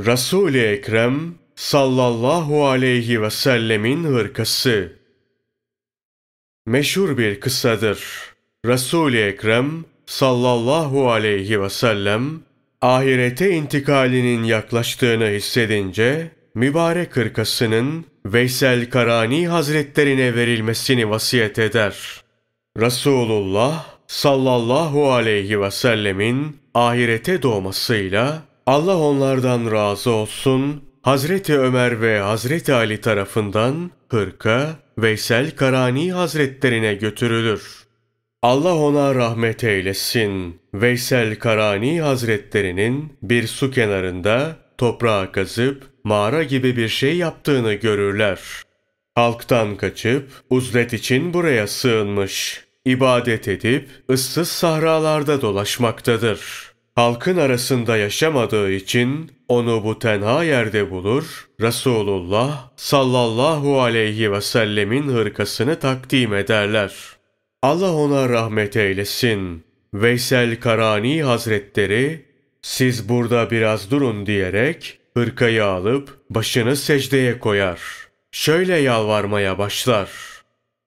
Resul-i Ekrem sallallahu aleyhi ve sellemin hırkası. Meşhur bir kıssadır. Resul-i Ekrem sallallahu aleyhi ve sellem ahirete intikalinin yaklaştığını hissedince mübarek hırkasının Veysel Karani Hazretlerine verilmesini vasiyet eder. Resulullah sallallahu aleyhi ve sellemin ahirete doğmasıyla Allah onlardan razı olsun. Hazreti Ömer ve Hazreti Ali tarafından hırka Veysel Karani Hazretlerine götürülür. Allah ona rahmet eylesin. Veysel Karani Hazretlerinin bir su kenarında toprağa kazıp mağara gibi bir şey yaptığını görürler. Halktan kaçıp uzlet için buraya sığınmış. İbadet edip ıssız sahralarda dolaşmaktadır. Halkın arasında yaşamadığı için onu bu tenha yerde bulur, Resulullah sallallahu aleyhi ve sellemin hırkasını takdim ederler. Allah ona rahmet eylesin. Veysel Karani Hazretleri, siz burada biraz durun diyerek hırkayı alıp başını secdeye koyar. Şöyle yalvarmaya başlar.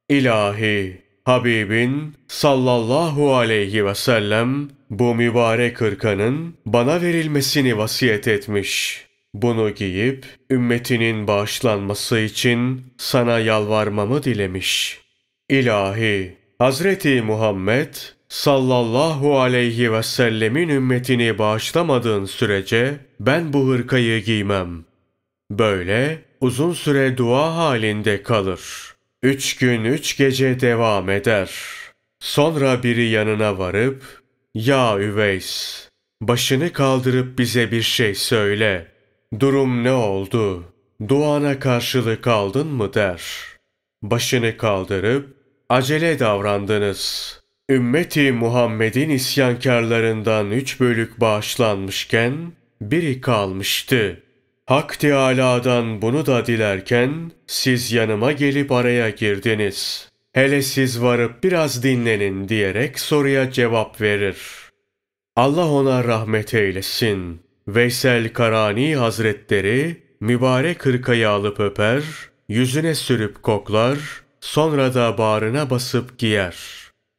İlahi, Habibin sallallahu aleyhi ve sellem bu mübarek hırkanın bana verilmesini vasiyet etmiş. Bunu giyip ümmetinin bağışlanması için sana yalvarmamı dilemiş. İlahi, Hazreti Muhammed sallallahu aleyhi ve sellemin ümmetini bağışlamadığın sürece ben bu hırkayı giymem. Böyle uzun süre dua halinde kalır. Üç gün üç gece devam eder. Sonra biri yanına varıp, ''Ya Üveys, başını kaldırıp bize bir şey söyle. Durum ne oldu? Duana karşılık aldın mı?'' der. Başını kaldırıp, ''Acele davrandınız. Ümmeti Muhammed'in isyankarlarından üç bölük bağışlanmışken, biri kalmıştı.'' Hak Teâlâ'dan bunu da dilerken siz yanıma gelip araya girdiniz. Hele siz varıp biraz dinlenin diyerek soruya cevap verir. Allah ona rahmet eylesin. Veysel Karani Hazretleri mübarek hırkayı alıp öper, yüzüne sürüp koklar, sonra da bağrına basıp giyer.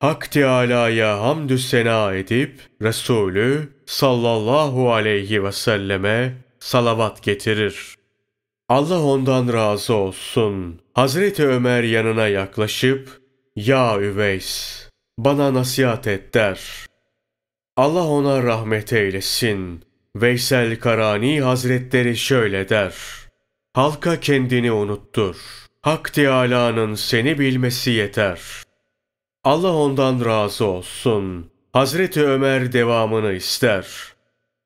Hak Teâlâ'ya hamdü sena edip Resulü sallallahu aleyhi ve selleme salavat getirir. Allah ondan razı olsun. Hazreti Ömer yanına yaklaşıp, Ya Üveys, bana nasihat et der. Allah ona rahmet eylesin. Veysel Karani Hazretleri şöyle der. Halka kendini unuttur. Hak Teâlâ'nın seni bilmesi yeter. Allah ondan razı olsun. Hazreti Ömer devamını ister.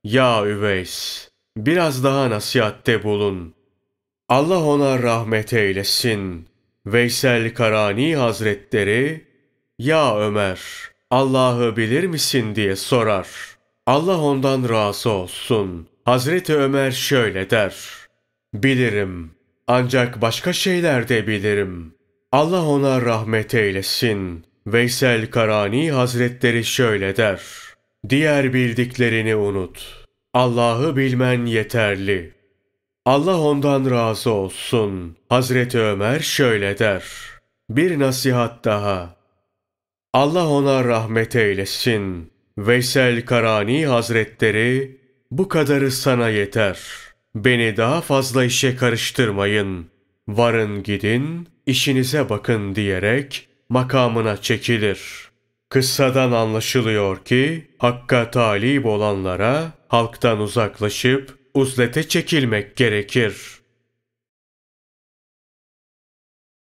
Ya Üveys, biraz daha nasihatte bulun. Allah ona rahmet eylesin. Veysel Karani Hazretleri, Ya Ömer, Allah'ı bilir misin diye sorar. Allah ondan razı olsun. Hazreti Ömer şöyle der. Bilirim, ancak başka şeyler de bilirim. Allah ona rahmet eylesin. Veysel Karani Hazretleri şöyle der. Diğer bildiklerini unut.'' Allah'ı bilmen yeterli. Allah ondan razı olsun. Hazreti Ömer şöyle der. Bir nasihat daha. Allah ona rahmet eylesin. Veysel Karani Hazretleri, bu kadarı sana yeter. Beni daha fazla işe karıştırmayın. Varın gidin, işinize bakın diyerek makamına çekilir.'' Kıssadan anlaşılıyor ki hakka talip olanlara halktan uzaklaşıp uzlete çekilmek gerekir.